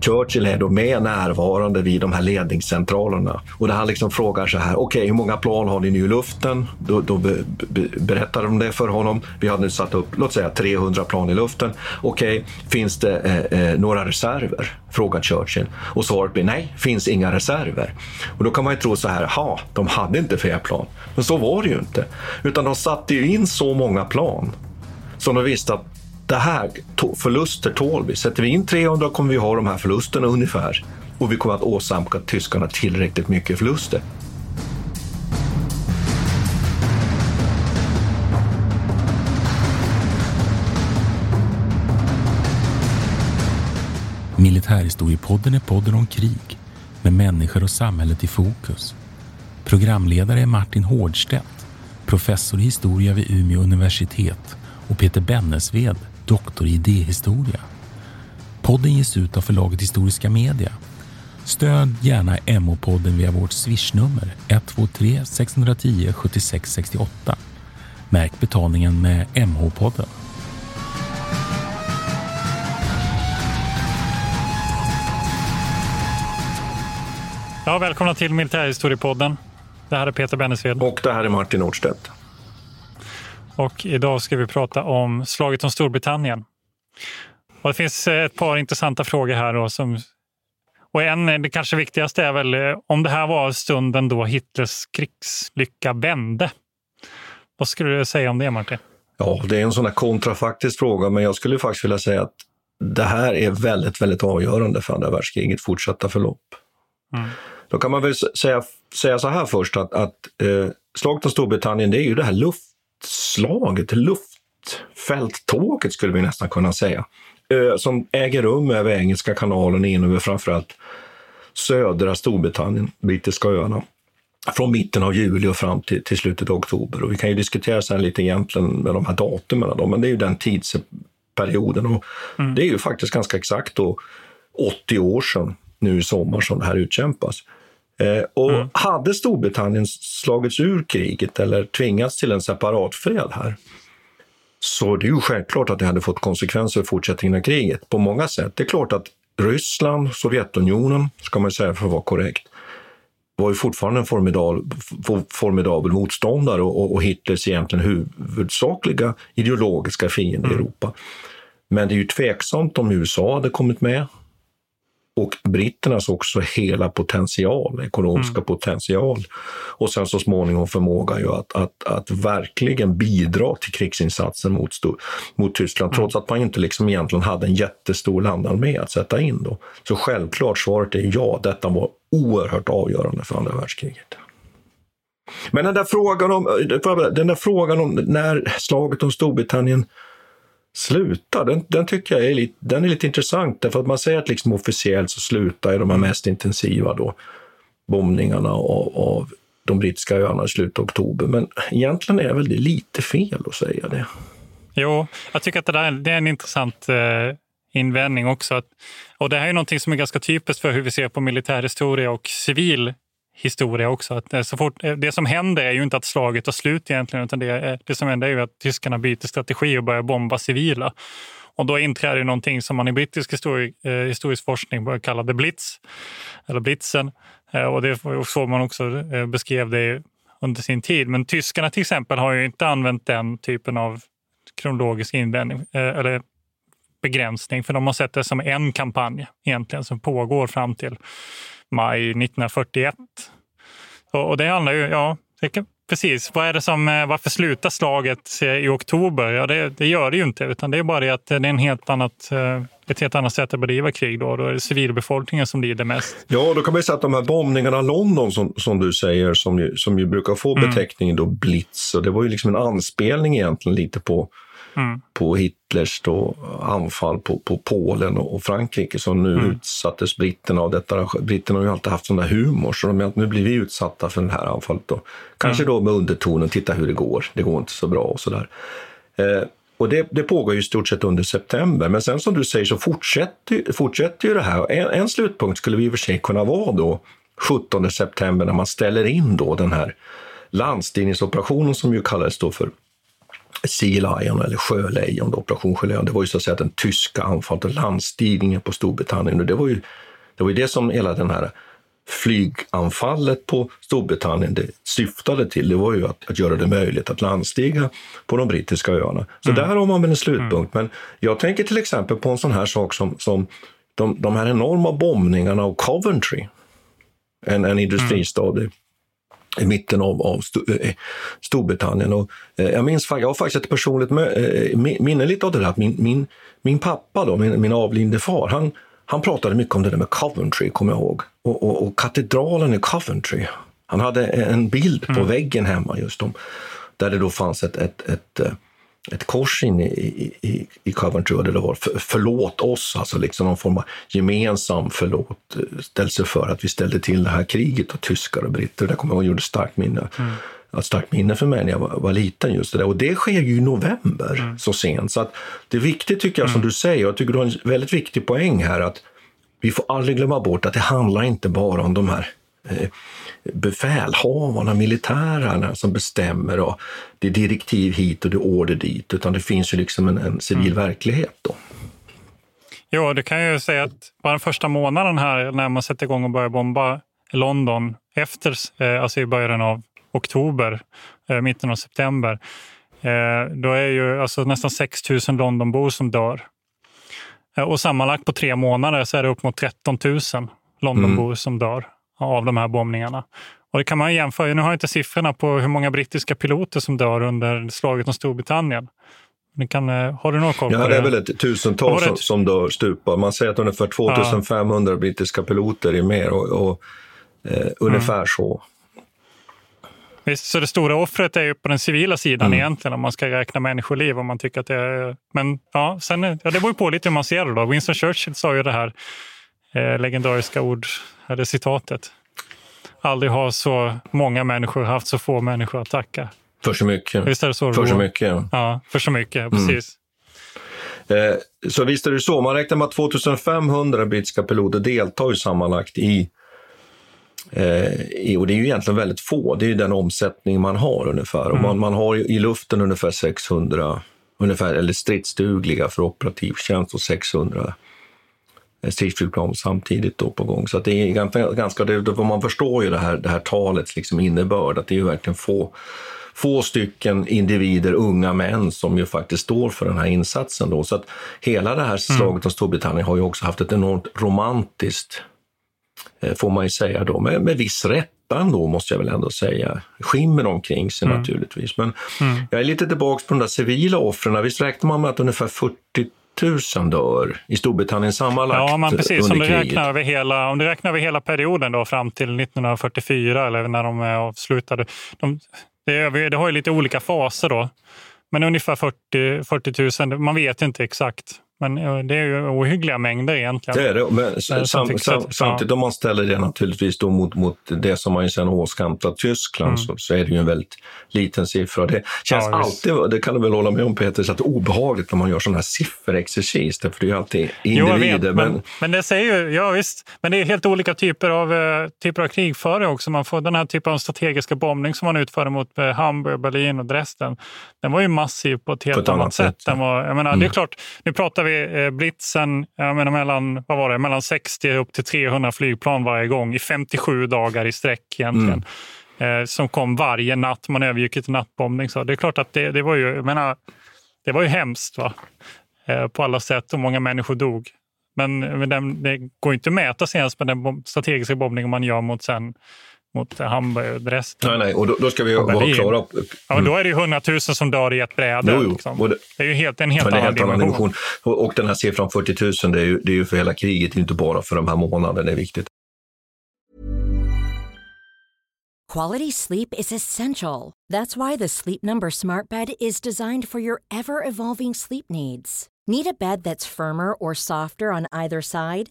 Churchill är då med närvarande vid de här ledningscentralerna. Och där han liksom frågar så här, okej okay, hur många plan har ni nu i luften? Då, då be, be, berättar de det för honom. Vi har nu satt upp, låt säga 300 plan i luften. Okej, okay, finns det eh, eh, några reserver? Frågar Churchill. Och svaret blir nej, finns inga reserver. Och då kan man ju tro så här, ha, de hade inte fler plan. Men så var det ju inte. Utan de satte ju in så många plan som de visste att det här förluster tål vi. Sätter vi in 300 kommer vi ha de här förlusterna ungefär. Och vi kommer att åsamka tyskarna tillräckligt mycket förluster. Militärhistoriepodden är podden om krig med människor och samhället i fokus. Programledare är Martin Hårdstedt, professor i historia vid Umeå universitet och Peter Bennesved, doktor i idéhistoria. Podden ges ut av förlaget Historiska Media. Stöd gärna MH-podden via vårt swishnummer 123 610 76 68. Märk betalningen med MH-podden. Ja, välkomna till Militärhistoriepodden. Det här är Peter Bennesved. Och det här är Martin Nordstedt. Och idag ska vi prata om slaget om Storbritannien. Och det finns ett par intressanta frågor här. Då som, och en, det kanske viktigaste är väl eh, om det här var stunden då Hitlers krigslycka vände. Vad skulle du säga om det, Martin? Ja, det är en sån här kontrafaktisk fråga, men jag skulle faktiskt vilja säga att det här är väldigt, väldigt avgörande för andra världskrigets fortsatta förlopp. Mm. Då kan man väl säga, säga så här först att, att eh, slaget om Storbritannien, det är ju det här luft luftslaget, luftfälttåget skulle vi nästan kunna säga, som äger rum över Engelska kanalen in över framförallt södra Storbritannien, brittiska öarna från mitten av juli och fram till, till slutet av oktober. Och vi kan ju diskutera sen lite egentligen med de här datumen, då, men det är ju den tidsperioden. Och mm. Det är ju faktiskt ganska exakt då 80 år sedan nu i sommar som det här utkämpas. Eh, och mm. Hade Storbritannien slagits ur kriget eller tvingats till en separat fred här så det är ju självklart att det hade fått konsekvenser för fortsättningen av kriget på många sätt. Det är klart att Ryssland, Sovjetunionen, ska man säga för att vara korrekt, var ju fortfarande en formidabel, formidabel motståndare och, och Hitlers egentligen huvudsakliga ideologiska fiende mm. i Europa. Men det är ju tveksamt om USA hade kommit med och britternas också hela potential, ekonomiska mm. potential och sen så småningom förmåga ju att, att, att verkligen bidra till krigsinsatsen mot, mot Tyskland, mm. trots att man inte liksom egentligen hade en jättestor landarmé att sätta in. Då. Så självklart svaret är ja, detta var oerhört avgörande för andra världskriget. Men den där frågan om, den där frågan om när slaget om Storbritannien slutar, den, den tycker jag är lite, den är lite intressant. Därför att man säger att liksom officiellt så slutar de här mest intensiva då, bombningarna av, av de brittiska öarna i slutet av oktober. Men egentligen är väl det lite fel att säga det. Jo, jag tycker att det, där, det är en intressant eh, invändning också. Att, och det här är någonting som är ganska typiskt för hur vi ser på militärhistoria och civil historia också. Att eh, så fort, eh, det som händer är ju inte att slaget tar slut egentligen, utan det, eh, det som händer är ju att tyskarna byter strategi och börjar bomba civila. Och då inträder någonting som man i brittisk histori, eh, historisk forskning börjar kalla the blitz, eller blitzen. Eh, och det var så man också eh, beskrev det under sin tid. Men tyskarna till exempel har ju inte använt den typen av kronologisk invändning, eh, eller begränsning, för de har sett det som en kampanj egentligen som pågår fram till maj 1941. Och, det handlar ju, ja, precis. Vad är det som, eh, varför slutar slaget i oktober? Ja, det, det, gör det ju inte, utan det är bara det att det är en helt annat, eh, ett helt annat sätt att bedriva krig. Då, då är det civilbefolkningen som lider mest. Ja, då kan man säga att de här bombningarna av London som, som du säger, som ju, som ju brukar få mm. beteckningen då blitz, och det var ju liksom en anspelning egentligen lite på mm. på Hitlers då, anfall på, på Polen och Frankrike som nu mm. utsattes britterna av detta. Britterna har ju alltid haft sån där humor, så de, nu blir vi utsatta för det här anfallet. Då. Kanske mm. då med undertonen, titta hur det går, det går inte så bra och sådär. Eh, och det, det, pågår ju i stort sett under september, men sen som du säger så fortsätter, fortsätter ju det här. En, en slutpunkt skulle vi i och för sig kunna vara då 17 september när man ställer in då den här landstigningsoperationen som ju kallades då för Sea Lion eller Sjölejon, Operation Sjölejon. Det var ju så att säga den tyska anfallet och landstigningen på Storbritannien. Och det var ju det, var ju det som hela den här flyganfallet på Storbritannien det syftade till, det var ju att, att göra det möjligt att landstiga på de brittiska öarna. Så mm. där har man väl en slutpunkt. Mm. Men jag tänker till exempel på en sån här sak som, som de, de här enorma bombningarna av Coventry, en, en industristad mm i mitten av, av eh, Storbritannien. Och, eh, jag, minns, jag har faktiskt ett personligt eh, minne lite av det där. Min, min, min pappa, då, min, min avlidne far, han, han pratade mycket om det där med Coventry, kommer jag ihåg. Och, och, och katedralen i Coventry. Han hade en bild på mm. väggen hemma just om, där det då fanns ett, ett, ett, ett kors inne i, i, i Coventry och det var för, förlåt oss, alltså liksom någon form av gemensam förlåt, ställelse för att vi ställde till det här kriget och tyskar och britter. Det kommer jag ihåg gjorde starkt minne. Mm ett starkt minne för mig när jag var, var, liten. just det där. Och det sker ju i november, mm. så sent. Så att det är viktigt, tycker jag, mm. som du säger, jag tycker du har en väldigt viktig poäng här, att vi får aldrig glömma bort att det handlar inte bara om de här eh, befälhavarna, militärerna som bestämmer och det är direktiv hit och det är order dit, utan det finns ju liksom en, en civil mm. verklighet. då. Jo, det kan jag ju säga att bara den första månaden här när man sätter igång och börjar bomba London efter, eh, alltså i början av oktober, eh, mitten av september, eh, då är ju alltså nästan 6 000 Londonbor som dör. Och sammanlagt på tre månader så är det upp mot 13 000 Londonbor mm. som dör av de här bombningarna. Och det kan man jämföra. Nu har jag inte siffrorna på hur många brittiska piloter som dör under slaget om Storbritannien. Kan, har du någon koll ja, på det? Ja, det är väl ett tusental som, som dör stupar. Man säger att ungefär 2500 ja. brittiska piloter är med och, och eh, ungefär mm. så. Visst, så det stora offret är ju på den civila sidan mm. egentligen om man ska räkna människoliv. Om man tycker att det är, men ja, sen, ja, det beror ju på lite hur man ser det. Då. Winston Churchill sa ju det här eh, legendariska ord, eller citatet. Aldrig har så många människor haft så få människor att tacka. För så mycket. Visst är det så? För så mycket, ja. För så mycket, mm. precis. Eh, så visst är det så. Man räknar med att 2500 brittiska piloter deltar sammanlagt i Eh, och det är ju egentligen väldigt få, det är ju den omsättning man har ungefär. Mm. Och man, man har i luften ungefär 600, ungefär, eller stridsdugliga för operativ tjänst och 600 eh, stridsflygplan samtidigt då på gång. Så det är ganska, ganska det, man förstår ju det här, det här talets liksom innebörd, att det är ju verkligen få, få stycken individer, unga män, som ju faktiskt står för den här insatsen. Då. Så att hela det här slaget mm. om Storbritannien har ju också haft ett enormt romantiskt Eh, får man ju säga då, med, med viss rätta ändå måste jag väl ändå säga. Skimmer omkring sig mm. naturligtvis. Men mm. jag är lite tillbaka på de där civila offren. Visst räknar man med att ungefär 40 000 dör i Storbritannien sammanlagt Ja, men precis. Under om, du räknar över hela, om du räknar över hela perioden då, fram till 1944 eller när de är avslutade. De, det, det har ju lite olika faser då. Men ungefär 40, 40 000, man vet inte exakt. Men det är ju ohyggliga mängder egentligen. Det är det. Men sam, sam, sam, samtidigt om man ställer det naturligtvis då mot, mot det som man ju sen åskamtar Tyskland mm. så, så är det ju en väldigt liten siffra. Det känns ja, alltid, det kan du väl hålla med om Peter, så att det är obehagligt när man gör sån här sifferexercis. För det är ju alltid individer. Jo, men, men, men, det säger ju, ja visst, men det är helt olika typer av, uh, typer av krigföring också. Man får den här typen av strategiska bombning som man utförde mot Hamburg, Berlin och Dresden. Den var ju massiv på ett helt på ett annat, annat sätt. sätt. Var, jag menar, mm. Det är mm. klart, nu pratar vi vi eh, blitzen jag menar, mellan, vad var det, mellan 60 upp till 300 flygplan varje gång i 57 dagar i sträck egentligen. Mm. Eh, som kom varje natt. Man övergick till nattbombning. Så det är klart att det, det var ju, jag menar, det var ju hemskt va? Eh, på alla sätt och många människor dog. Men, men den, det går inte att mäta sig ens med den strategiska bombningen man gör mot sen mot Hamburg och Dresden. Nej, nej, och då, då ska vi vara klara. Mm. Ja, då är det ju hundratusen som dör i ett bräde. Jo, jo. Liksom. Det, det, är ju helt, en helt, annan, helt dimension. dimension. Och, och den här siffran 40 000, det är, ju, det är ju för hela kriget, inte bara för de här månaderna. Det är viktigt. Quality sleep is essential. That's why the Sleep Number Smart Bed is designed for your ever evolving sleep needs. Need a bed that's firmer or softer on either side?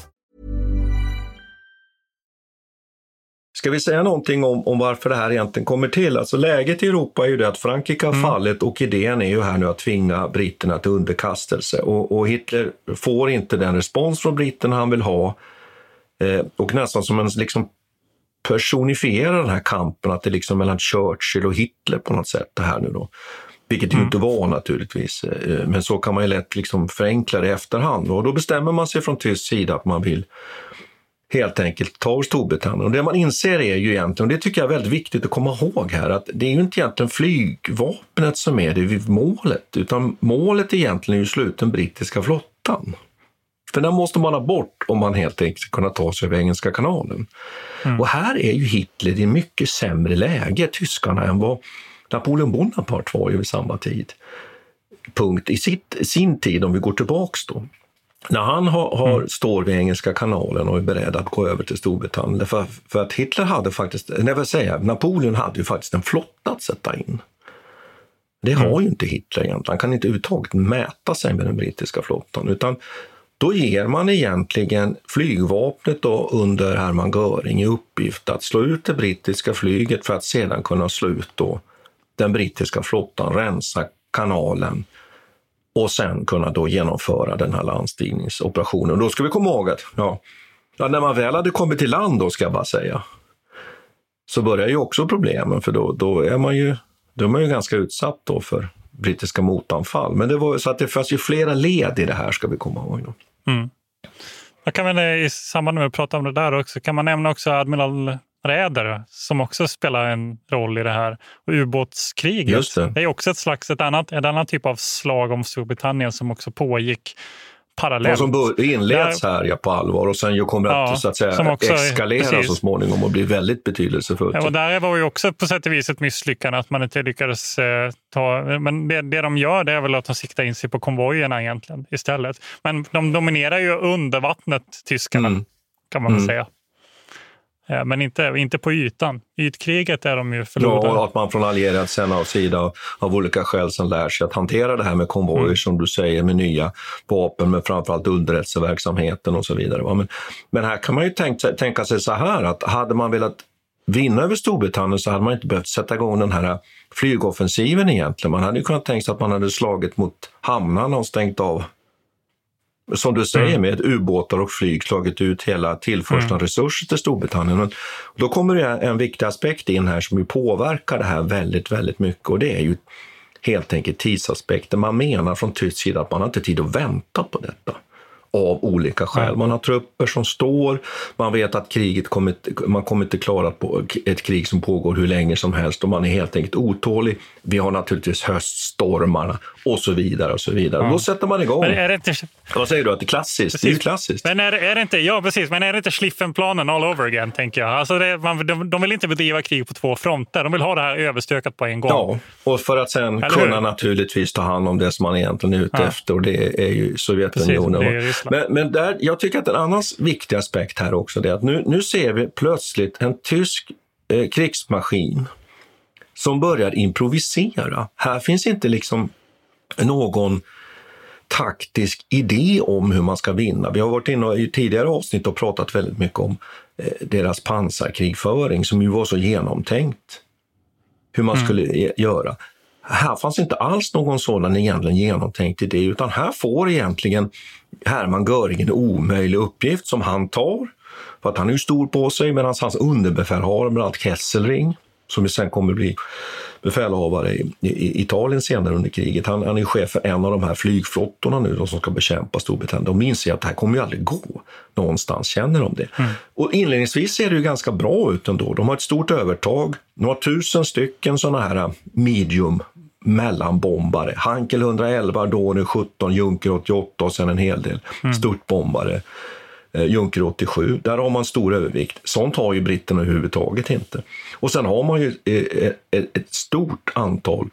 Ska vi säga någonting om, om varför det här egentligen kommer till? Alltså läget i Europa är ju det att Frankrike har fallit och idén är ju här nu att tvinga britterna till underkastelse. Och, och Hitler får inte den respons från britterna han vill ha. Eh, och nästan som en liksom personifierar den här kampen, att det är liksom mellan Churchill och Hitler på något sätt det här nu då. Vilket det ju inte var naturligtvis, eh, men så kan man ju lätt liksom förenkla det i efterhand. Och då bestämmer man sig från tysk sida att man vill helt enkelt ta ur Storbritannien. Och det man inser är ju egentligen, och det tycker jag är väldigt viktigt att komma ihåg här, att det är ju inte egentligen flygvapnet som är det vid målet, utan målet egentligen är ju sluten brittiska flottan. För den måste man ha bort om man helt enkelt ska kunna ta sig över Engelska kanalen. Mm. Och här är ju Hitler i mycket sämre läge, tyskarna, än vad Napoleon Bonaparte var ju vid samma tid. Punkt i sitt, sin tid, om vi går tillbaks då. När han har, har mm. står vid Engelska kanalen och är beredd att gå över till Storbritannien, för, för att Hitler hade faktiskt, nej vad säger Napoleon hade ju faktiskt en flotta att sätta in. Det har mm. ju inte Hitler egentligen, han kan inte överhuvudtaget mäta sig med den brittiska flottan, utan då ger man egentligen flygvapnet då under Hermann Göring i uppgift att slå ut det brittiska flyget för att sedan kunna slå ut då den brittiska flottan, rensa kanalen och sen kunna då genomföra den här landstigningsoperationen. Då ska vi komma ihåg att ja, ja, när man väl hade kommit till land, då ska jag bara säga, så börjar ju också problemen för då, då är man ju då är man ju ganska utsatt då för brittiska motanfall. Men det var så att det fanns ju flera led i det här ska vi komma ihåg. Då. Mm. Jag kan väl i samband med att prata om det där också, kan man nämna också admiral Räder som också spelar en roll i det här. Och ubåtskriget det. det. är också ett slags, ett annat, en annan typ av slag om Storbritannien som också pågick parallellt. Ja, som inleds här ja, på allvar och sen kommer ja, att, så att säga, också, eskalera precis. så småningom och bli väldigt betydelsefullt. Ja, och där var ju också på sätt och vis ett misslyckande att man inte lyckades eh, ta... Men det, det de gör det är väl att de siktar in sig på konvojerna egentligen istället. Men de dominerar ju under vattnet, tyskarna, mm. kan man väl mm. säga. Eh, men inte, inte på ytan. Ytkriget är de ju förlorade. Ja, och att man från allierad sida av olika skäl sen lär sig att hantera det här med konvojer, mm. som du säger, med nya vapen, men framförallt underrättelseverksamheten och så vidare. Men, men här kan man ju tänka, tänka sig så här att hade man velat vinna över Storbritannien så hade man inte behövt sätta igång den här flygoffensiven egentligen. Man hade ju kunnat tänka sig att man hade slagit mot hamnarna och stängt av som du säger, mm. med ubåtar och flyg slagit ut hela tillförseln av mm. resurser till Storbritannien. Då kommer det en viktig aspekt in här som ju påverkar det här väldigt, väldigt mycket och det är ju helt enkelt tidsaspekten. Man menar från tysk sida att man har inte tid att vänta på detta av olika skäl. Man har trupper som står, man vet att kriget kommer, man kommer inte klara på ett krig som pågår hur länge som helst och man är helt enkelt otålig. Vi har naturligtvis höststormarna och så vidare och så vidare. Ja. Då sätter man igång. Men är det inte... Vad säger du? Att det är klassiskt? Precis. Det är klassiskt. Men är, är det inte, ja, precis. Men är det inte Schliffelplanen all over again, tänker jag? Alltså det, man, de, de vill inte bedriva krig på två fronter. De vill ha det här överstökat på en gång. Ja, och för att sen Eller kunna hur? naturligtvis ta hand om det som man egentligen är ute ja. efter och det är ju Sovjetunionen. Precis, men, men där, jag tycker att en annan viktig aspekt här också är att nu, nu ser vi plötsligt en tysk eh, krigsmaskin som börjar improvisera. Här finns inte liksom någon taktisk idé om hur man ska vinna. Vi har varit inne i tidigare avsnitt och pratat väldigt mycket om eh, deras pansarkrigföring som ju var så genomtänkt hur man mm. skulle göra. Här fanns inte alls någon sådan egentligen genomtänkt idé utan här får egentligen Hermann Göring en omöjlig uppgift som han tar för att han är ju stor på sig medan hans underbefälhavare, bland annat Kesselring, som sen kommer bli befälhavare i, i, Italien senare under kriget. Han, han är chef för en av de här flygflottorna nu de som ska bekämpa Storbritannien. De inser att det här kommer ju aldrig gå någonstans, känner de det. Mm. Och inledningsvis ser det ju ganska bra ut ändå. De har ett stort övertag, några tusen stycken sådana här medium mellanbombare. Hankel 111, Dornier 17, Junker 88 och sen en hel del mm. störtbombare. Eh, Junker 87, där har man stor övervikt. Sånt har ju britterna överhuvudtaget inte. Och sen har man ju eh, eh, ett stort antal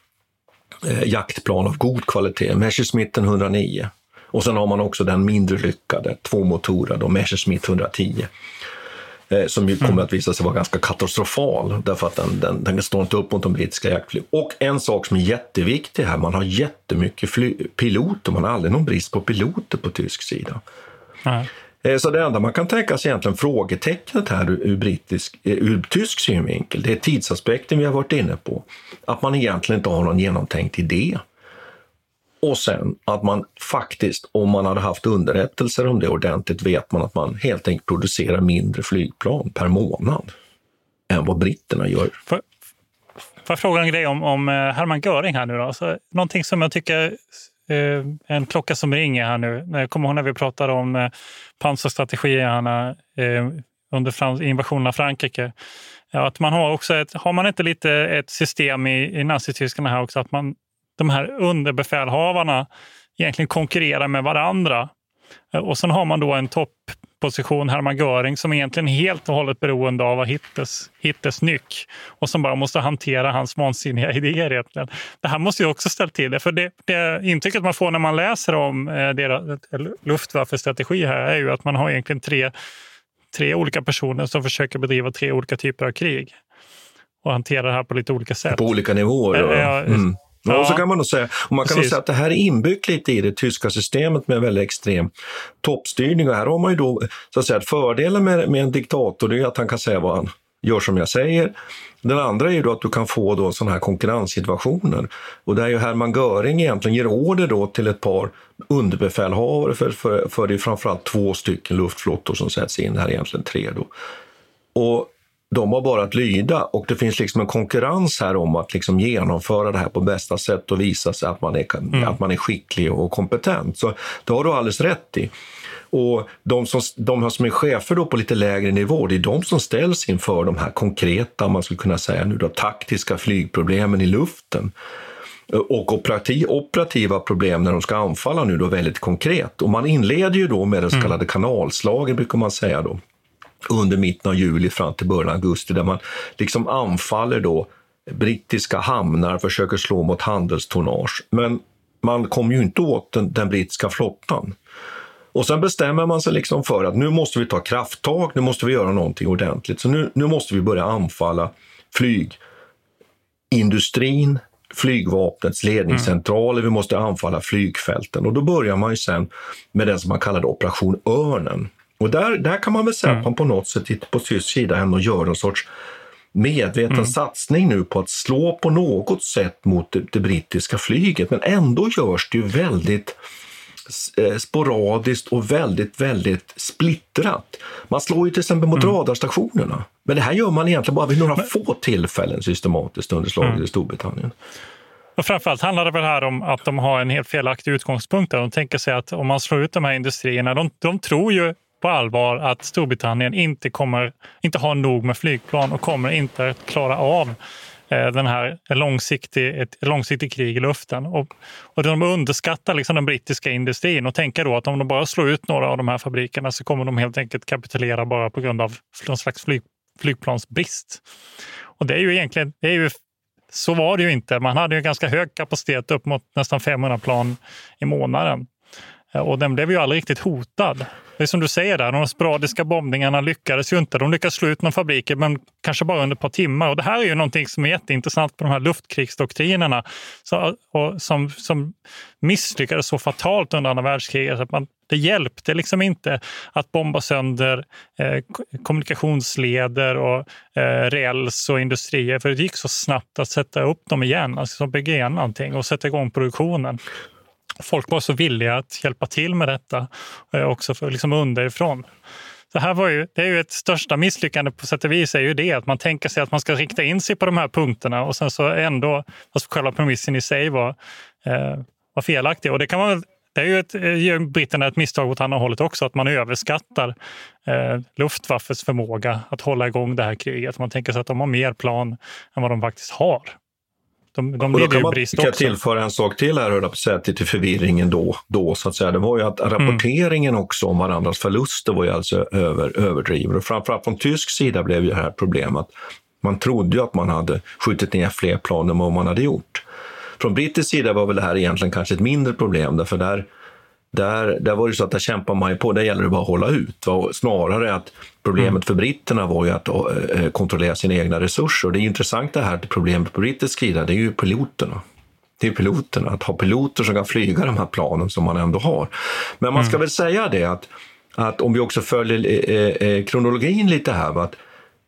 jaktplan av god kvalitet, Messerschmitt 109. Och sen har man också den mindre lyckade tvåmotorade Messerschmitt 110 som ju kommer mm. att visa sig vara ganska katastrofal därför att den, den, den står inte upp mot de brittiska jaktflyg. Och en sak som är jätteviktig här, man har jättemycket fly, piloter, man har aldrig någon brist på piloter på tysk sida. Mm. Eh, så det enda man kan tänka sig egentligen frågetecknet här ur, brittisk, eh, ur tysk synvinkel, det är tidsaspekten vi har varit inne på. Att man egentligen inte har någon genomtänkt idé. Och sen att man faktiskt, om man hade haft underrättelser om det ordentligt, vet man att man helt enkelt producerar mindre flygplan per månad än vad britterna gör. Får, jag fråga en grej om, om eh, Hermann Göring här nu då? Alltså, någonting som jag tycker Eh, en klocka som ringer här nu. Jag kommer ihåg när vi pratade om eh, pansarstrategierna eh, under invasionen av Frankrike. Att man har, också ett, har man inte lite ett system i, i Nazityskland här också, att man, de här underbefälhavarna egentligen konkurrerar med varandra. Och sen har man då en topp position Hermann Göring som egentligen helt och hållet beroende av Hitlers, Hitlers nyck och som bara måste hantera hans vansinniga idéer. Egentligen. Det här måste ju också ställa till det. För det, det intrycket man får när man läser om eh, deras Luftwaffe-strategi här är ju att man har egentligen tre, tre olika personer som försöker bedriva tre olika typer av krig och hantera det här på lite olika sätt. På olika nivåer? Ja. Mm. Ja, och så kan man nog säga, och man kan nog säga att det här är inbyggt lite i det tyska systemet med väldigt extrem toppstyrning. Och här har man ju då, så att säga, fördelen med, med en diktator är att han kan säga vad han gör som jag säger. Den andra är ju att du kan få då sådana här konkurrenssituationer. Och där ju Hermann Göring egentligen ger order då till ett par underbefälhavare, för, för, för det är framförallt två stycken luftflottor som sätts in, här egentligen tre då. Och de har bara att lyda och det finns liksom en konkurrens här om att liksom genomföra det här på bästa sätt och visa sig att man är, mm. att man är skicklig och kompetent. Så det har du alldeles rätt i. Och de som, de som är chefer då på lite lägre nivå, det är de som ställs inför de här konkreta, man skulle kunna säga nu då, taktiska flygproblemen i luften och operativa problem när de ska anfalla nu då väldigt konkret. Och man inleder ju då med det så mm. kallade kanalslaget brukar man säga då under mitten av juli fram till början av augusti där man liksom anfaller då brittiska hamnar, försöker slå mot handelstonnage. Men man kommer ju inte åt den, den, brittiska flottan. Och sen bestämmer man sig liksom för att nu måste vi ta krafttag, nu måste vi göra någonting ordentligt. Så nu, nu måste vi börja anfalla flygindustrin, flygvapnets ledningscentraler, mm. vi måste anfalla flygfälten. Och då börjar man ju sen med det som man kallade Operation Örnen. Och där, där kan man väl säga mm. att man på något sätt på tysk sida ändå gör en sorts medveten mm. satsning nu på att slå på något sätt mot det, det, brittiska flyget. Men ändå görs det ju väldigt eh, sporadiskt och väldigt, väldigt splittrat. Man slår ju till exempel mot mm. radarstationerna. Men det här gör man egentligen bara vid några men... få tillfällen systematiskt under slaget mm. i Storbritannien. Och framförallt handlar det väl här om att de har en helt felaktig utgångspunkt. De tänker sig att om man slår ut de här industrierna, de, de tror ju på allvar att Storbritannien inte kommer inte har nog med flygplan och kommer inte klara av eh, den här långsiktig, ett långsiktigt krig i luften. Och, och de underskattar liksom den brittiska industrin och tänker då att om de bara slår ut några av de här fabrikerna så kommer de helt enkelt kapitulera bara på grund av någon slags flyg, flygplansbrist. Och det är ju egentligen, det är ju, så var det ju inte. Man hade ju ganska hög kapacitet, upp mot nästan 500 plan i månaden. Eh, och den blev ju aldrig riktigt hotad. Det är som du säger, där, de sporadiska bombningarna lyckades ju inte. De lyckades slå ut någon fabriker, men kanske bara under ett par timmar. Och det här är ju någonting som är jätteintressant på de här luftkrigsdoktrinerna så, och som, som misslyckades så fatalt under andra världskriget. Att man, det hjälpte liksom inte att bomba sönder eh, kommunikationsleder och eh, räls och industrier, för det gick så snabbt att sätta upp dem igen, alltså bygga igen någonting och sätta igång produktionen folk var så villiga att hjälpa till med detta, eh, också för liksom underifrån. Så här var ju, det är ju ett största misslyckande på sätt och vis är ju det att man tänker sig att man ska rikta in sig på de här punkterna och sen så ändå, fast själva premissen i sig var, eh, var felaktig. Och det kan man det är ju ett, eh, gör britterna ett misstag åt andra hållet också, att man överskattar eh, Luftwaffes förmåga att hålla igång det här kriget. Man tänker sig att de har mer plan än vad de faktiskt har. De, de och då kan man brist tillföra en sak till här, höll säga, till, till förvirringen då, då, så att säga. Det var ju att rapporteringen mm. också om varandras förluster var ju alltså över, överdriven. Och framförallt från tysk sida blev ju det här problemet. Man trodde ju att man hade skjutit ner fler plan än vad man hade gjort. Från brittisk sida var väl det här egentligen kanske ett mindre problem, därför där där, där var det så att där kämpar man ju på, där gäller det bara att hålla ut. Va? Snarare att problemet mm. för britterna var ju att äh, kontrollera sina egna resurser. Och det är intressant det här att problemet på brittisk sida, det är ju piloterna. Det är piloterna, att ha piloter som kan flyga de här planen som man ändå har. Men man ska mm. väl säga det att, att om vi också följer eh, eh, kronologin lite här, va? att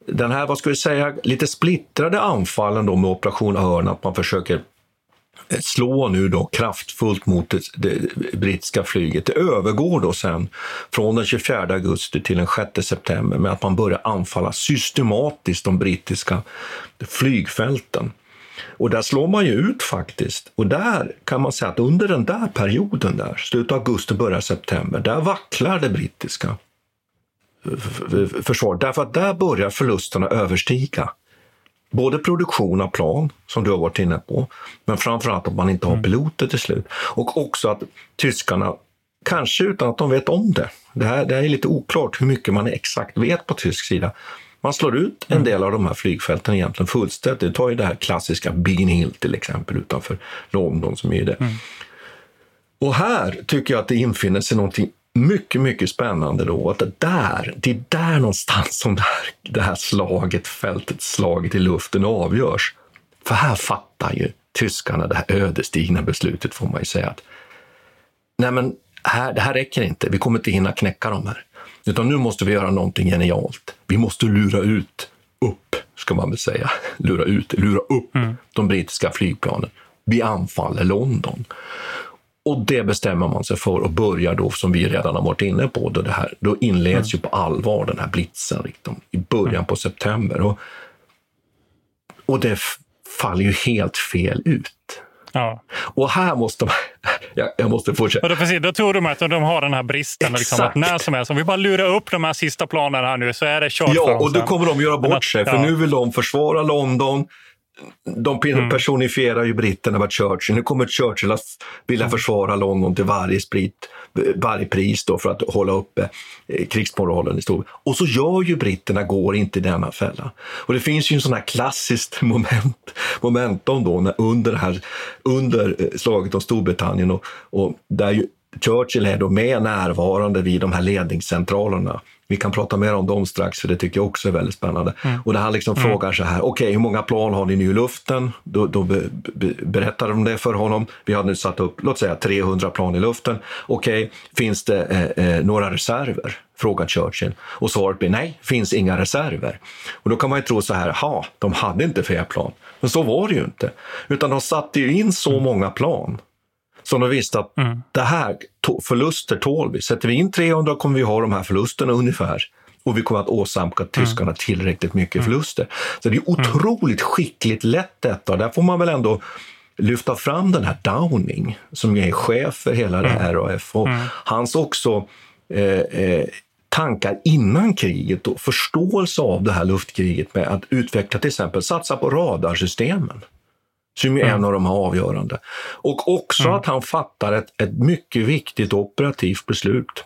den här, vad ska vi säga, lite splittrade anfallen då med Operation Örn, att man försöker slå nu då kraftfullt mot det, det, brittiska flyget. Det övergår då sen från den 24 augusti till den 6 september med att man börjar anfalla systematiskt de brittiska flygfälten. Och där slår man ju ut faktiskt. Och där kan man säga att under den där perioden, där, slutet av augusti, början september, där vacklar det brittiska försvaret. Därför att där börjar förlusterna överstiga både produktion av plan, som du har varit inne på, men framförallt att man inte har mm. piloter till slut. Och också att tyskarna, kanske utan att de vet om det, det här, det här är lite oklart hur mycket man exakt vet på tysk sida, man slår ut en mm. del av de här flygfälten egentligen fullständigt. Du tar ju det här klassiska Biggin Hill till exempel utanför London som är det. Mm. Och här tycker jag att det infinner sig någonting mycket, mycket spännande då att det där, det är där någonstans som det här, det här slaget, fältet, slaget i luften avgörs. För här fattar ju tyskarna det här ödesdigra beslutet får man ju säga att nej men här, det här räcker inte, vi kommer inte hinna knäcka dem här. Utan nu måste vi göra någonting genialt. Vi måste lura ut, upp ska man väl säga, lura ut, lura upp mm. de brittiska flygplanen. Vi anfaller London. Och det bestämmer man sig för och börjar då, som vi redan har varit inne på, då, det här, då inleds mm. ju på allvar den här blitzen liksom, i början mm. på september. Och, och det faller ju helt fel ut. Ja. Och här måste man... Jag, jag måste fortsätta. Och då, precis, då tror de att de har den här bristen. Liksom, att när som helst, om vi bara lurar upp de här sista planen här nu så är det kört Ja, och då kommer de göra bort sig. För nu vill de försvara London de mm. personifierar ju britterna med Churchill. Nu kommer Churchill att vilja mm. försvara London till varje, sprit, varje pris då för att hålla uppe eh, krigsmoralen i Storbritannien. Och så gör ju britterna, går inte i denna fälla. Och det finns ju en sån här klassiskt moment, momentum då när under, här, under eh, slaget om Storbritannien och, och där ju Churchill är då med närvarande vid de här ledningscentralerna vi kan prata mer om dem strax, för det tycker jag också är väldigt spännande. Mm. Och där han liksom mm. frågar så här, okej, okay, hur många plan har ni nu i luften? Då, då be, be, berättar de det för honom. Vi har nu satt upp, låt säga 300 plan i luften. Okej, okay, finns det eh, eh, några reserver? Frågar Churchill. Och svaret blir nej, finns inga reserver. Och då kan man ju tro så här, ha, de hade inte fler plan. Men så var det ju inte. Utan de satte ju in så mm. många plan som de visste att mm. det här förluster tål vi. Sätter vi in 300 kommer vi ha de här förlusterna ungefär. Och vi kommer att åsamka mm. tyskarna tillräckligt mycket mm. förluster. Så det är otroligt skickligt lätt detta. Där får man väl ändå lyfta fram den här Downing som är chef för hela det här RAF och hans också eh, eh, tankar innan kriget och förståelse av det här luftkriget med att utveckla till exempel, satsa på radarsystemen som är en av de här avgörande. Och också att han fattar ett, ett mycket viktigt operativt beslut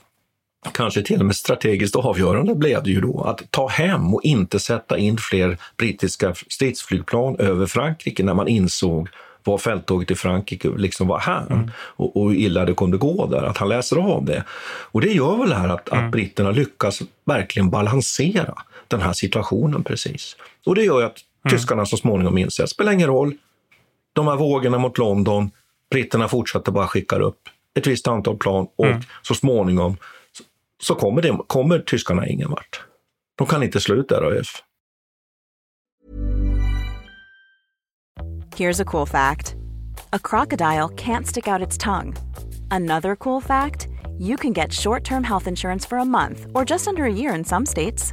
kanske till och med strategiskt avgörande blev det ju då, att ta hem och inte sätta in fler brittiska stridsflygplan över Frankrike när man insåg vad fälttåget i Frankrike liksom var här mm. och, och hur illa det kunde gå där, att han läser av det. Och det gör väl här att, mm. att britterna lyckas verkligen balansera den här situationen precis. Och det gör ju att mm. tyskarna så småningom inser att det spelar ingen roll, de här vågorna mot London, britterna fortsätter bara skicka upp ett visst antal plan och mm. så småningom så kommer, det, kommer tyskarna ingen vart. De kan inte sluta RAF. Here's a cool fact. A crocodile can't stick out its tongue. Another cool fact, you can get short-term health insurance for a month or just under a year in some states.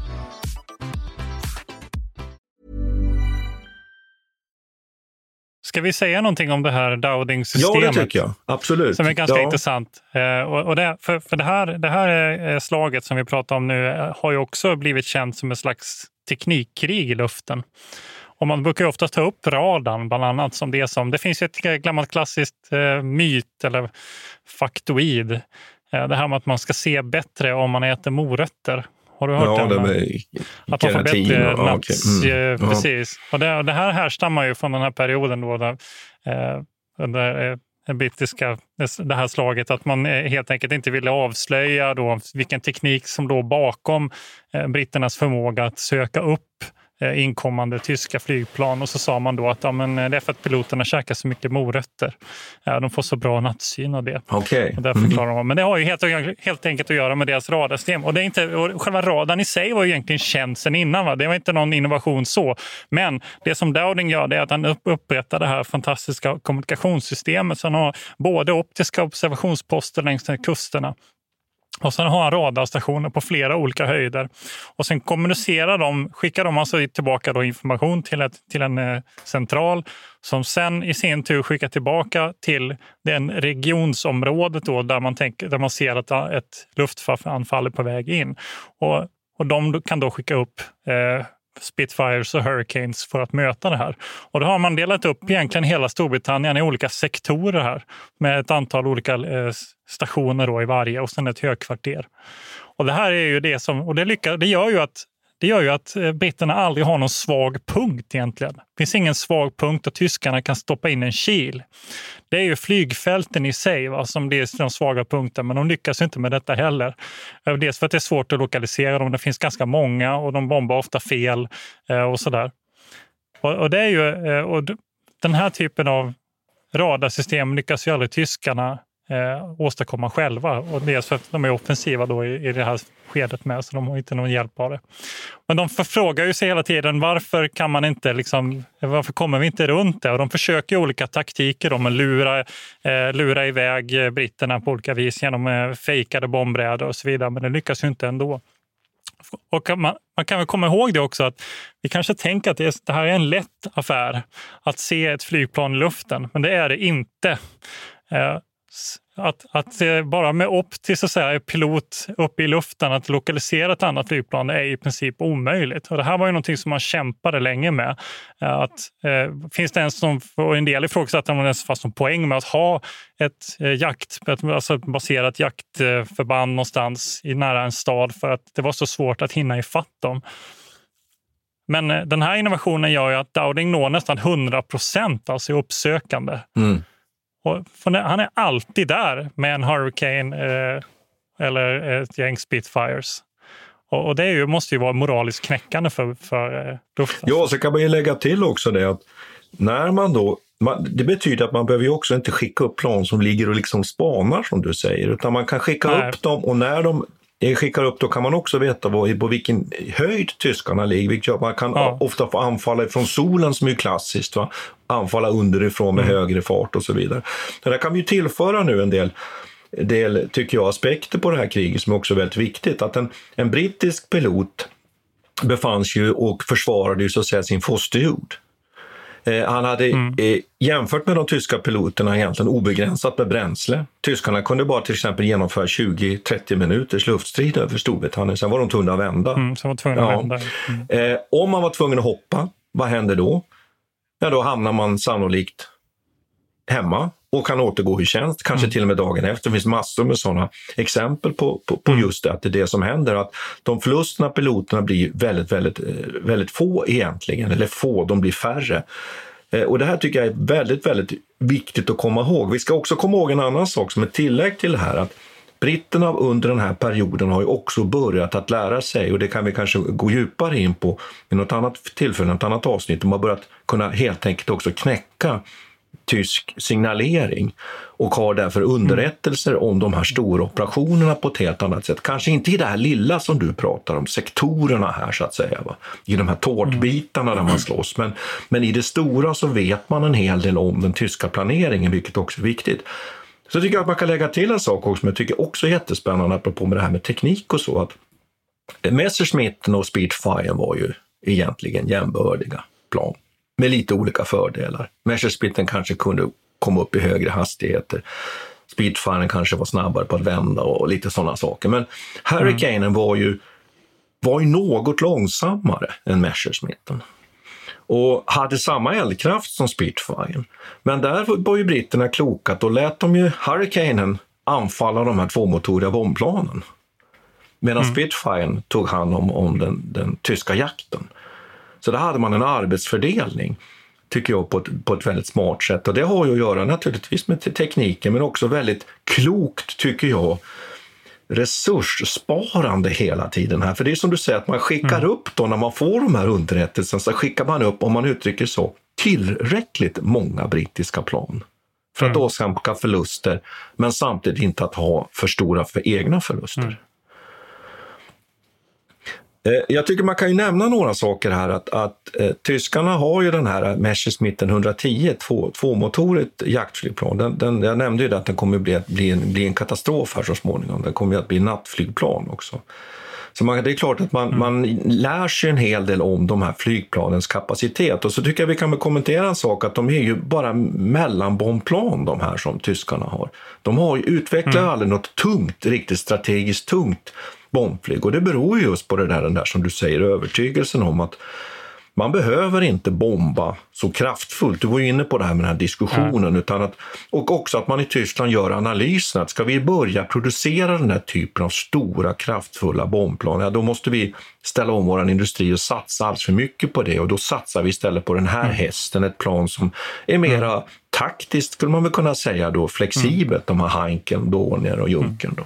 Ska vi säga någonting om det här Dowding-systemet? Ja, det tycker jag. Absolut. Som är ganska ja. intressant. Eh, och, det, för för det, här, det här eh, slaget som vi pratar om nu eh, har ju också blivit känt som ett slags teknikkrig i luften. Och man brukar ju ofta ta upp radarn bland annat som det som... Det finns ett gammalt klassiskt myt eller faktoid. Det här med att man ska se bättre om man äter morötter. Har du hört Ja, den? med Att man får bättre och- naps. okej. Mm. eh, Ja. Precis. Och det, det här härstammar ju från den här perioden då där, eh, eh, det brittiska det här slaget, att man eh, helt enkelt inte ville avslöja då vilken teknik som låg bakom eh, britternas förmåga att söka upp eh, inkommande tyska flygplan. Och så sa man då att ja, men, eh, det är för att piloterna käkar så mycket morötter. De får så bra nattsyn av det. Okej. Och där förklarar de. Men det har ju helt, helt enkelt att göra med deras radarsystem. Och det är inte, och själva radarn i sig var ju egentligen känd sedan innan. Va? Det var inte någon innovation så. Men det som Dowding gör det är att han upp, upprättar det här fantastiska kommunikationssystemet. Så han har både optiska observationsposter längs kusterna och sen har han radarstationer på flera olika höjder. Och sen kommunicerar de, skickar de alltså tillbaka då information till, ett, till en eh, central som sen i sin tur skickar tillbaka till den regionsområdet då, där, man tänker, där man ser att eh, ett luftanfall är på väg in. Och, och de kan då skicka upp eh, Spitfires och Hurricanes för att möta det här. Och då har man delat upp egentligen hela Storbritannien i olika sektorer här med ett antal olika eh, stationer då i varje och sen ett högkvarter. Och det här är ju det som, och det, lyckas, det gör ju att det gör ju att eh, britterna aldrig har någon svag punkt egentligen. Det finns ingen svag punkt där tyskarna kan stoppa in en kil. Det är ju flygfälten i sig va, som det är den svaga punkten, men de lyckas inte med detta heller. Eh, dels för att det är svårt att lokalisera dem, det finns ganska många och de bombar ofta fel eh, och sådär. Och, och det är ju, och den här typen av radarsystem lyckas ju aldrig tyskarna eh, åstadkomma själva. Och dels för att de är offensiva då i, i det här skedet med, så de har inte någon hjälp av det. Men de förfrågar ju sig hela tiden varför kan man inte liksom, varför kommer vi inte runt det? Och de försöker olika taktiker De lura, eh, lura iväg eh, britterna på olika vis genom eh, fejkade bombräder och så vidare, men det lyckas ju inte ändå. Och man, man, kan väl komma ihåg det också att vi kanske tänker att det, är, det, här är en lätt affär att se ett flygplan i luften, men det är det inte. Eh, att, att bara med upp till så att säga, pilot uppe i luften att lokalisera ett annat flygplan är i princip omöjligt. Och det här var ju någonting som man kämpade länge med. Eh, att, eh, finns det ens som, och en del ifrågasatte om det ens fanns någon poäng med att ha ett eh, jakt, alltså baserat jaktförband någonstans i nära en stad för att det var så svårt att hinna ifatt dem. Men eh, den här innovationen gör ju att Dowding når nästan 100 procent, alltså uppsökande. Mm. Han är alltid där med en Hurricane eh, eller ett gäng Spitfires. Och, och det ju, måste ju vara moraliskt knäckande för, för eh, luften. Ja, så kan man ju lägga till också det att när man då man, det betyder att man behöver ju också inte skicka upp plan som ligger och liksom spanar som du säger, utan man kan skicka Nej. upp dem och när de skickar upp, då kan man också veta vad, på vilken höjd tyskarna ligger. Vilket man kan ja. ofta få anfalla från solen som är klassiskt. Va? Anfalla underifrån med mm. högre fart och så vidare. Det där kan vi tillföra nu en del del, tycker jag, aspekter på det här kriget som är också väldigt viktigt. Att en, en brittisk pilot befann sig ju och försvarade ju så att säga sin fosterjord. Eh, han hade mm. eh, jämfört med de tyska piloterna egentligen obegränsat med bränsle. Tyskarna kunde bara till exempel genomföra 20-30 minuters luftstrid över Storbritannien, sen var de tvungna att vända. Mm, var tvungna ja. att vända. Mm. Eh, om man var tvungen att hoppa, vad händer då? Ja, då hamnar man sannolikt hemma och kan återgå i tjänst, kanske mm. till och med dagen efter. Det finns massor med sådana exempel på, på, på mm. just det, att det är det som händer. Att de förlusterna piloterna blir väldigt, väldigt, eh, väldigt få egentligen, eller få, de blir färre. Eh, och det här tycker jag är väldigt, väldigt viktigt att komma ihåg. Vi ska också komma ihåg en annan sak som ett tillägg till det här. att Britterna under den här perioden har ju också börjat att lära sig, och det kan vi kanske gå djupare in på i något annat tillfälle, något annat avsnitt. De har börjat kunna helt enkelt också knäcka tysk signalering och har därför underrättelser om de här stora operationerna på ett helt annat sätt. Kanske inte i det här lilla som du pratar om, sektorerna här så att säga, va? i de här tårtbitarna där man slåss. Men, men i det stora så vet man en hel del om den tyska planeringen, vilket också är viktigt. Så tycker jag att man kan lägga till en sak också som jag tycker också är jättespännande, apropå med det här med teknik och så. att Messerschmitten och Speedfire var ju egentligen jämbördiga plan med lite olika fördelar. Messerschmitten kanske kunde komma upp i högre hastigheter. Speedfiren kanske var snabbare på att vända och lite sådana saker. Men Hurricanen mm. var, ju, var ju något långsammare än Messerschmitten och hade samma eldkraft som Spitfire. Men där var ju britterna kloka, då lät de ju Hurricanen anfalla de här tvåmotoriga bombplanen. Medan mm. Spitfire tog hand om, om den, den tyska jakten. Så där hade man en arbetsfördelning, tycker jag, på ett, på ett väldigt smart sätt. Och det har ju att göra naturligtvis med tekniken, men också väldigt klokt, tycker jag, resurssparande hela tiden här. För det är som du säger, att man skickar mm. upp då när man får de här underrättelserna, så skickar man upp, om man uttrycker så, tillräckligt många brittiska plan för att mm. åsamka förluster, men samtidigt inte att ha för stora för egna förluster. Mm. Eh, jag tycker man kan ju nämna några saker här. Att, att eh, tyskarna har ju den här Messerschmitt 110, två, tvåmotorigt jaktflygplan. Den, den, jag nämnde ju det att den kommer bli, bli, en, bli en katastrof här så småningom. Den kommer att bli nattflygplan också. Så man, det är klart att man, mm. man lär sig en hel del om de här flygplanens kapacitet. Och så tycker jag vi kan kommentera en sak, att de är ju bara mellanbombplan de här som tyskarna har. De har ju utvecklat mm. aldrig något tungt, riktigt strategiskt tungt bombflyg. Och det beror just på det där, den där som du säger, övertygelsen om att man behöver inte bomba så kraftfullt. Du var ju inne på det här med den här diskussionen. Mm. Utan att, och också att man i Tyskland gör analysen att ska vi börja producera den här typen av stora kraftfulla bombplan, ja, då måste vi ställa om vår industri och satsa alls för mycket på det. Och då satsar vi istället på den här mm. hästen, ett plan som är mera mm. taktiskt, skulle man väl kunna säga, då, flexibelt. Mm. De här Heinken, Dornier och Junkern. Då.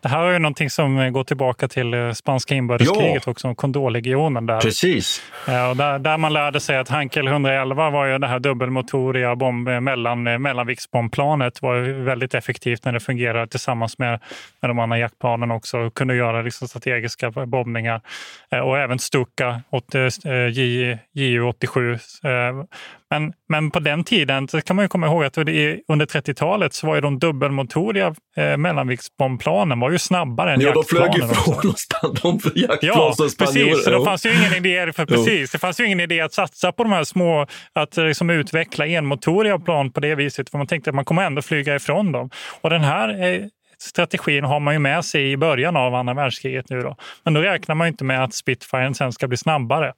Det här är ju någonting som går tillbaka till eh, spanska inbördeskriget ja. också, kondorlegionen där. Precis. Ja, och där, där man lärde sig att Hankel 111 var ju det här dubbelmotoriga bomb, eh, mellan, eh, mellanviktsbombplanet var väldigt effektivt när det fungerade tillsammans med, med de andra jaktplanen också och kunde göra liksom strategiska bombningar. Och även Stuka, Ju-87 men, men på den tiden så kan man ju komma ihåg att under 30-talet så var ju de dubbelmotoriga eh, mellanviktsbombplanen var ju snabbare än ja, jaktplanen. Ja, de flög ju från de jaktplan ja, som precis. Så det fanns ju ingen idé, för, precis, det fanns ju ingen idé att satsa på de här små, att liksom utveckla enmotoriga plan på det viset. För man tänkte att man kommer ändå flyga ifrån dem. Och den här eh, strategin har man ju med sig i början av andra världskriget nu då. Men då räknar man inte med att Spitfiren sen ska bli snabbare.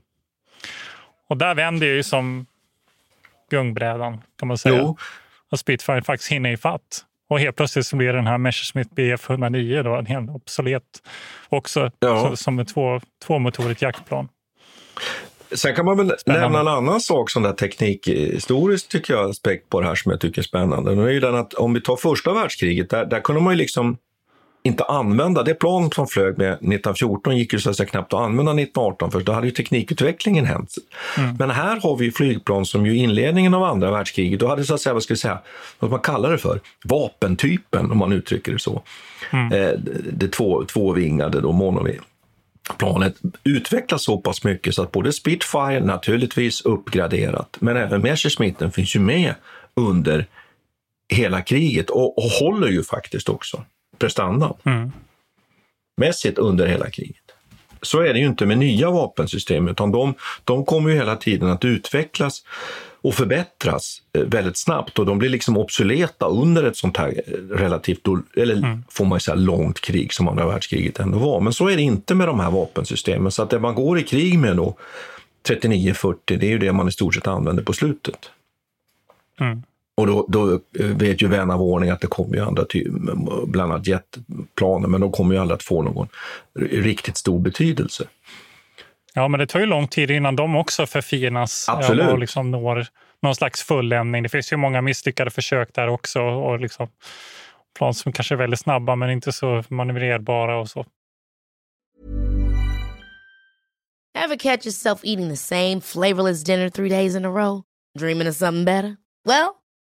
Och där vänder ju som gungbrädan kan man säga. Jo. Och Spitfire faktiskt hinner ifatt. Och helt plötsligt så blir den här Messerschmitt Bf 109 då en helt obsolet också ja. som ett två, tvåmotorigt jaktplan. Sen kan man väl spännande. nämna en annan sak som där teknikhistoriskt tycker jag aspekt på det här som jag tycker är spännande. Det är ju den att om vi tar första världskriget, där, där kunde man ju liksom inte använda. Det plan som flög med 1914 gick ju så att säga knappt att använda 1918 för då hade ju teknikutvecklingen hänt. Mm. Men här har vi flygplan som ju inledningen av andra världskriget, då hade så att säga, vad ska vi säga, vad man kallar det för, vapentypen om man uttrycker det så. Mm. Eh, det två, tvåvingade då, monolith planet utvecklas så pass mycket så att både Spitfire naturligtvis uppgraderat, men även Messerschmitten finns ju med under hela kriget och, och håller ju faktiskt också prestandan mm. mässigt under hela kriget. Så är det ju inte med nya vapensystem, utan de, de kommer ju hela tiden att utvecklas och förbättras eh, väldigt snabbt och de blir liksom obsoleta under ett sånt här eh, relativt, eller mm. får man säga, långt krig som andra världskriget ändå var. Men så är det inte med de här vapensystemen. Så att det man går i krig med då, 39-40, det är ju det man i stort sett använder på slutet. Mm. Och då, då, eh, vet ju vän av ordning att det kommer ju andra, bland annat jetplaner, men de kommer ju aldrig att få någon riktigt stor betydelse. Ja, men det tar ju lång tid innan de också förfinas Absolut. och liksom når någon slags fulländning. Det finns ju många misslyckade försök där också. Och liksom plan som kanske är väldigt snabba men inte så manövrerbara och så. Have catch yourself eating the same flavorless dinner three days in a row? Dreaming of something better? Well,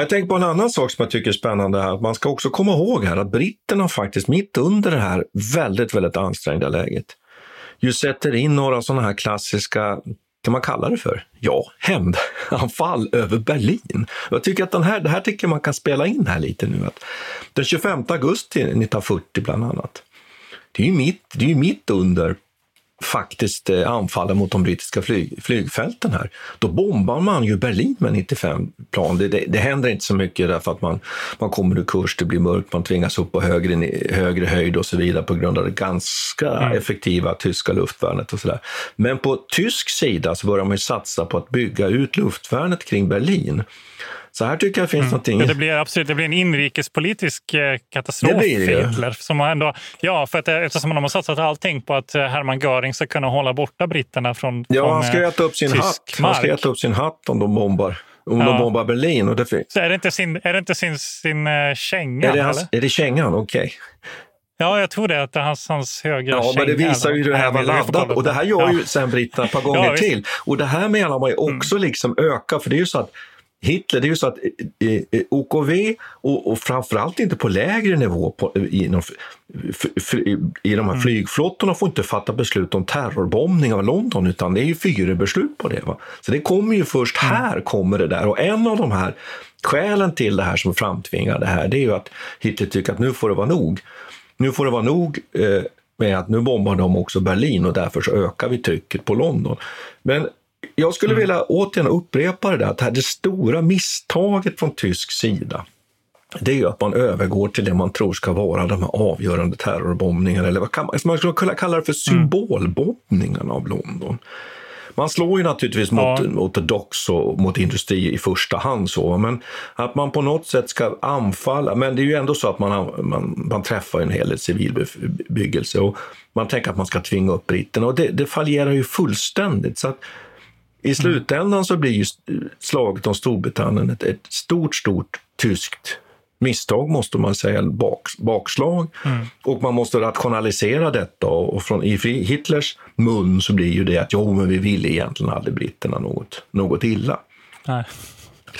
Jag tänker på en annan sak som jag tycker är spännande här. Man ska också komma ihåg här att britterna faktiskt mitt under det här väldigt, väldigt ansträngda läget ju sätter in några sådana här klassiska kan man kalla det för? Ja, hämndanfall över Berlin. Jag tycker att den här, det här tycker man kan spela in här lite nu. Att den 25 augusti 1940 bland annat, det är ju mitt, det är mitt under faktiskt eh, anfaller mot de brittiska flyg, flygfälten här, då bombar man ju Berlin med 95 plan. Det, det, det, händer inte så mycket därför att man, man kommer ur kurs, det blir mörkt, man tvingas upp på högre, högre höjd och så vidare på grund av det ganska mm. effektiva tyska luftvärnet och sådär. Men på tysk sida så börjar man satsa på att bygga ut luftvärnet kring Berlin Så här tycker jag finns mm. någonting... Ja, det, blir absolut, det blir en inrikespolitisk eh, katastrof det blir det. för Hitler. Som ändå, ja, för att, eh, eftersom de har satsat allting på att eh, Hermann Göring ska kunna hålla borta britterna från Ja, från, han ska äta upp sin hatt. Han ska äta upp sin hatt om de bombar. Om ja. de bombar Berlin. Och det Så är det inte sin, är det inte sin, sin uh, känga? Är det, hans, är det kängan? Okej. Okay. Ja, jag tror det. Att det är hans, hans högra Ja, men det visar ju hur det här var laddat. Och det här gör ju sen britterna ett par gånger ja, till. Och det här menar man ju också mm. liksom ökar, för det är ju så att Hitler, det är ju så att eh, eh, OKV och, och framförallt inte på lägre nivå på, i, i de här mm. flygflottorna får inte fatta beslut om terrorbombning av London utan det är ju fyrebeslut på det. Va? Så det kommer ju först mm. här kommer det där och en av de här skälen till det här som framtvingar det här det är ju att Hitler tycker att nu får det vara nog. Nu får det vara nog eh, med att nu bombar de också Berlin och därför så ökar vi trycket på London. Men jag skulle mm. vilja återigen upprepa det där, att det stora misstaget från tysk sida, det är ju att man övergår till det man tror ska vara de här avgörande terrorbombningarna, eller vad kan man, man skulle kunna kalla det för mm. symbolbombningarna av London. Man slår ju naturligtvis ja. mot, mot docks och mot industri i första hand, så, men att man på något sätt ska anfalla. Men det är ju ändå så att man, man, man träffar en hel del civilbebyggelse och man tänker att man ska tvinga upp britterna och det, det fallerar ju fullständigt. Så att i slutändan så blir ju slaget om Storbritannien ett, ett stort, stort tyskt misstag måste man säga, bak, bakslag. Mm. Och man måste rationalisera detta och från i Hitlers mun så blir ju det att jo, men vi ville egentligen aldrig britterna något, något illa. Nej.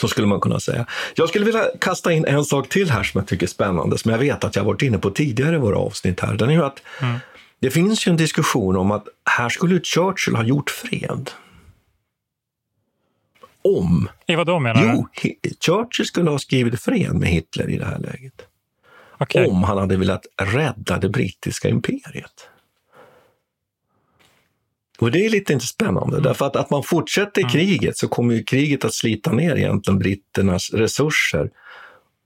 Så skulle man kunna säga. Jag skulle vilja kasta in en sak till här som jag tycker är spännande, som jag vet att jag varit inne på tidigare i våra avsnitt här. Den är ju att mm. det finns ju en diskussion om att här skulle Churchill ha gjort fred om... I vad då menar du? Jo, Churchill skulle ha skrivit fred med Hitler i det här läget. Okay. Om han hade velat rädda det brittiska imperiet. Och det är lite inte spännande, därför att att man fortsätter mm. kriget så kommer ju kriget att slita ner egentligen britternas resurser.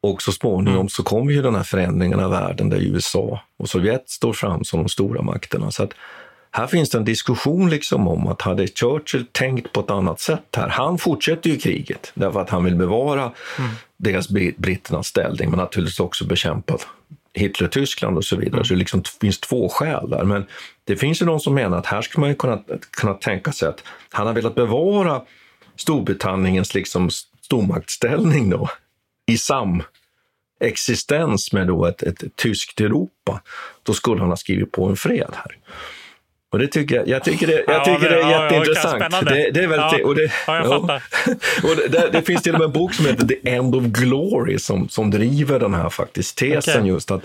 Och så småningom mm. så kommer ju den här förändringen av världen där USA och Sovjet står fram som de stora makterna. Så att här finns det en diskussion liksom om att hade Churchill tänkt på ett annat sätt här. Han fortsätter ju kriget därför att han vill bevara mm. dels britternas ställning men naturligtvis också bekämpa Hitler-Tyskland och så vidare. Mm. Så det liksom finns två skäl där. Men det finns ju de som menar att här skulle man kunna, kunna tänka sig att han har velat bevara Storbritanniens liksom stormaktsställning då, i samexistens med då ett, ett, ett tyskt Europa. Då skulle han ha skrivit på en fred här. Och det tycker jag, jag tycker det, jag tycker ja, det är ja, jätteintressant. Ja, det, det, är väldigt, ja, och det, och det, det, finns till och med en bok som heter The End of Glory som, som driver den här faktiskt tesen okay. just att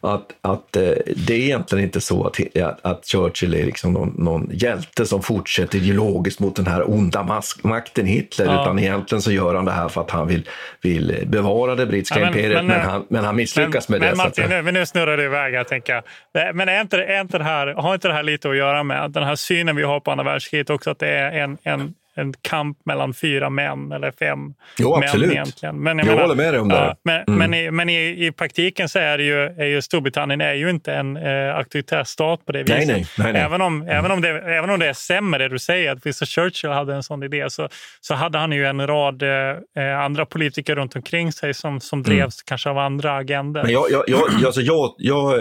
att, att eh, det är egentligen inte så att, att Churchill är liksom någon, någon hjälte som fortsätter ideologiskt mot den här onda mask, makten Hitler, ja. utan egentligen så gör han det här för att han vill, vill bevara det brittiska ja, men, imperiet, men, men, han, men han misslyckas men, med det. Men Martin, nu, nu snurrar det iväg här, tänker jag. Men är inte, är inte det här, har inte det här lite att göra med den här synen vi har på andra världskriget också, att det är en, en en kamp mellan fyra män eller fem jo, män absolut. egentligen. Men jag, jag menar, håller med dig om det. Ja, men, mm. men, i, men i, i, praktiken så är, det ju, är ju Storbritannien är ju inte en eh, auktoritär stat på det viset. Nej, nej, nej, nej. Även, om, mm. även, om det, även om det stämmer det du säger, att Winston Churchill hade en sån idé, så, så hade han ju en rad eh andra politiker runt omkring sig som, som drevs mm. kanske av andra agender. Men jag, jag, jag, alltså jag, jag,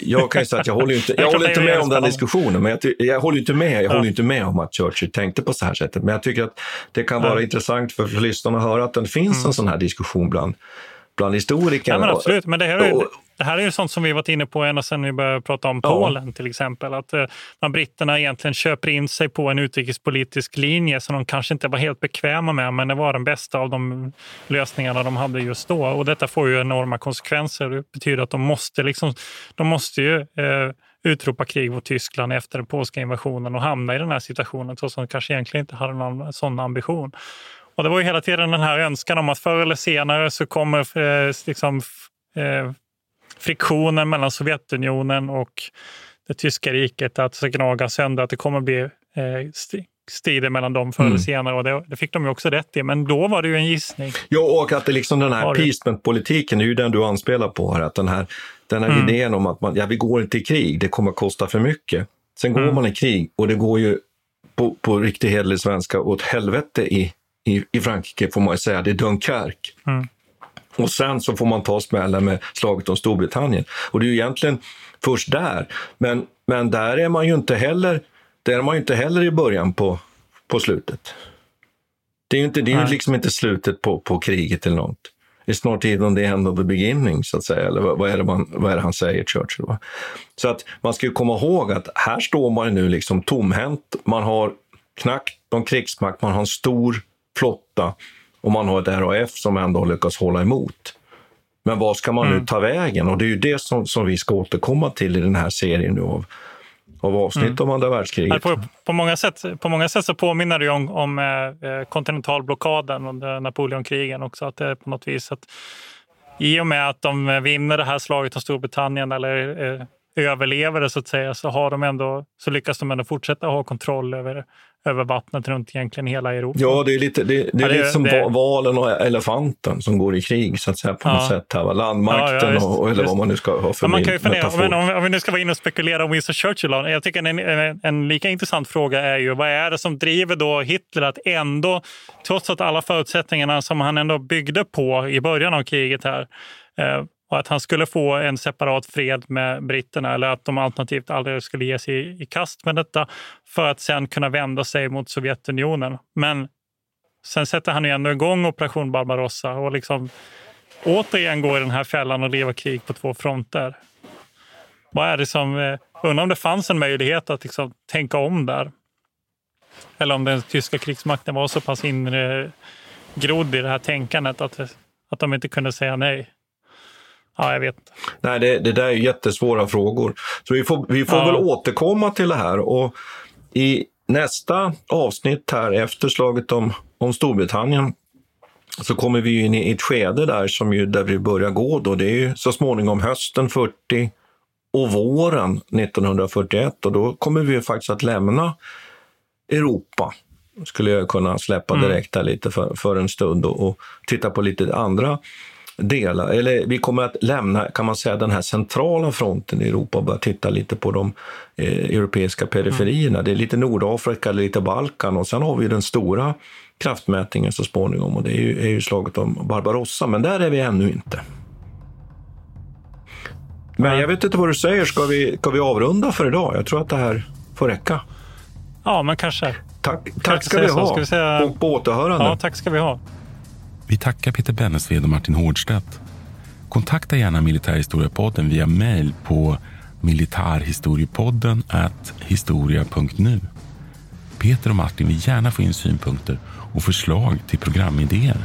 jag kan ju säga att jag håller inte, jag håller inte med om den diskussionen. Men jag, jag håller inte med, jag ja. håller inte med om att Churchill tänkte på så här sättet. Men jag tycker att det kan vara mm. intressant för, för lyssnarna att höra att det finns mm. en sån här diskussion bland, bland historiker. Ja, men absolut, men det här, är, det här är ju sånt som vi varit inne på ända sedan vi började prata om Polen ja. till exempel. Att eh, när britterna egentligen köper in sig på en utrikespolitisk linje som de kanske inte var helt bekväma med, men det var den bästa av de lösningarna de hade just då. Och detta får ju enorma konsekvenser. Det betyder att de måste, liksom, de måste ju eh, utropa krig mot Tyskland efter den polska invasionen och hamna i den här situationen trots att de kanske egentligen inte hade någon sån ambition. Och det var ju hela tiden den här önskan om att förr eller senare så kommer eh, liksom, eh, friktionen mellan Sovjetunionen och det tyska riket att gnaga sönder, att det kommer bli eh, strider mellan dem förr eller mm. senare och det, det, fick de ju också rätt i. Men då var det ju en gissning. Ja, och att det liksom den här appeasement-politiken, det är ju den du anspelar på här, att den här, den här mm. idén om att man, ja, vi går inte i krig, det kommer att kosta för mycket. Sen går mm. man i krig och det går ju på, på riktig hederlig svenska åt helvete i i, i Frankrike får man ju säga, det är Dunkerque. Mm. Och sen så får man ta smällen med slaget om Storbritannien. Och det är ju egentligen först där. Men, men där är man ju inte heller, där är man inte heller i början på, på slutet. Det är ju, inte, det är ju liksom inte slutet på, på kriget eller något. It's not even the end of the beginning, så att säga. Eller vad, är, det man, vad är han säger, Churchill? Va? Så att man ska ju komma ihåg att här står man nu liksom tomhänt. Man har knappt någon krigsmakt, man har en stor flotta och man har ett RAF som ändå har lyckats hålla emot. Men vad ska man Mm. nu ta vägen? Och det är ju det som, som vi ska återkomma till i den här serien nu av, av avsnitt Mm. om andra världskriget. På, på, många sätt, på många sätt så påminner det om, om eh, eh, kontinentalblockaden under Napoleonkrigen också. Att det på något vis att I och med att de vinner det här slaget om Storbritannien eller eh, överlever det så att säga så, har de ändå, så lyckas de ändå fortsätta ha kontroll över, över vattnet runt egentligen hela Europa. Ja, det är lite, det, det är Ja, lite som det- va- valen och elefanten som går i krig så att säga, på något Ja. sätt. Här, va? Landmakten Ja, visst, och, eller visst. vad man nu ska ha för man kan ju fundera, men om, om vi nu ska vara inne och spekulera om Winston Churchill. Jag tycker en, en, en lika intressant fråga är ju vad är det som driver då Hitler att ändå, trots att alla förutsättningarna som han ändå byggde på i början av kriget här, eh, och att han skulle få en separat fred med britterna eller att de alternativt aldrig skulle ge sig i, i kast med detta för att sen kunna vända sig mot Sovjetunionen. Men sen sätter han ju ändå igång Operation Barbarossa och liksom återigen går i den här fällan och driva krig på två fronter. Vad är det som... Eh, undrar om det fanns en möjlighet att liksom tänka om där. Eller om den tyska krigsmakten var så pass ingrodd i det här tänkandet att, att de inte kunde säga nej. Ja, jag vet. Nej, det, det där är jättesvåra frågor. Så vi får, vi får Ja. väl återkomma till det här. Och I nästa avsnitt här efter slaget om, om Storbritannien så kommer vi in i ett skede där som ju, där vi börjar gå. Då. Det är ju så småningom hösten 40 och våren 1941 och då kommer vi faktiskt att lämna Europa skulle jag kunna släppa Mm. direkt här lite för, för en stund och, och titta på lite andra delar. Eller vi kommer att lämna, kan man säga, den här centrala fronten i Europa och börja titta lite på de eh, europeiska periferierna. Det är lite Nordafrika, lite Balkan och sen har vi den stora kraftmätningen så småningom och det är ju, är ju slaget om Barbarossa, men där är vi ännu inte. Men jag vet inte vad du säger, ska vi, ska vi avrunda för idag? Jag tror att det här får räcka. Ja, men kanske. Tack, tack ska vi ha. Ska vi säga- På, på återhörande. Ja, tack ska vi ha. Vi tackar Peter Bennesved och Martin Hårdstedt. Kontakta gärna Militärhistoriepodden via mejl på militarhistoriepodden historia.nu. Peter och Martin vill gärna få in synpunkter och förslag till programidéer.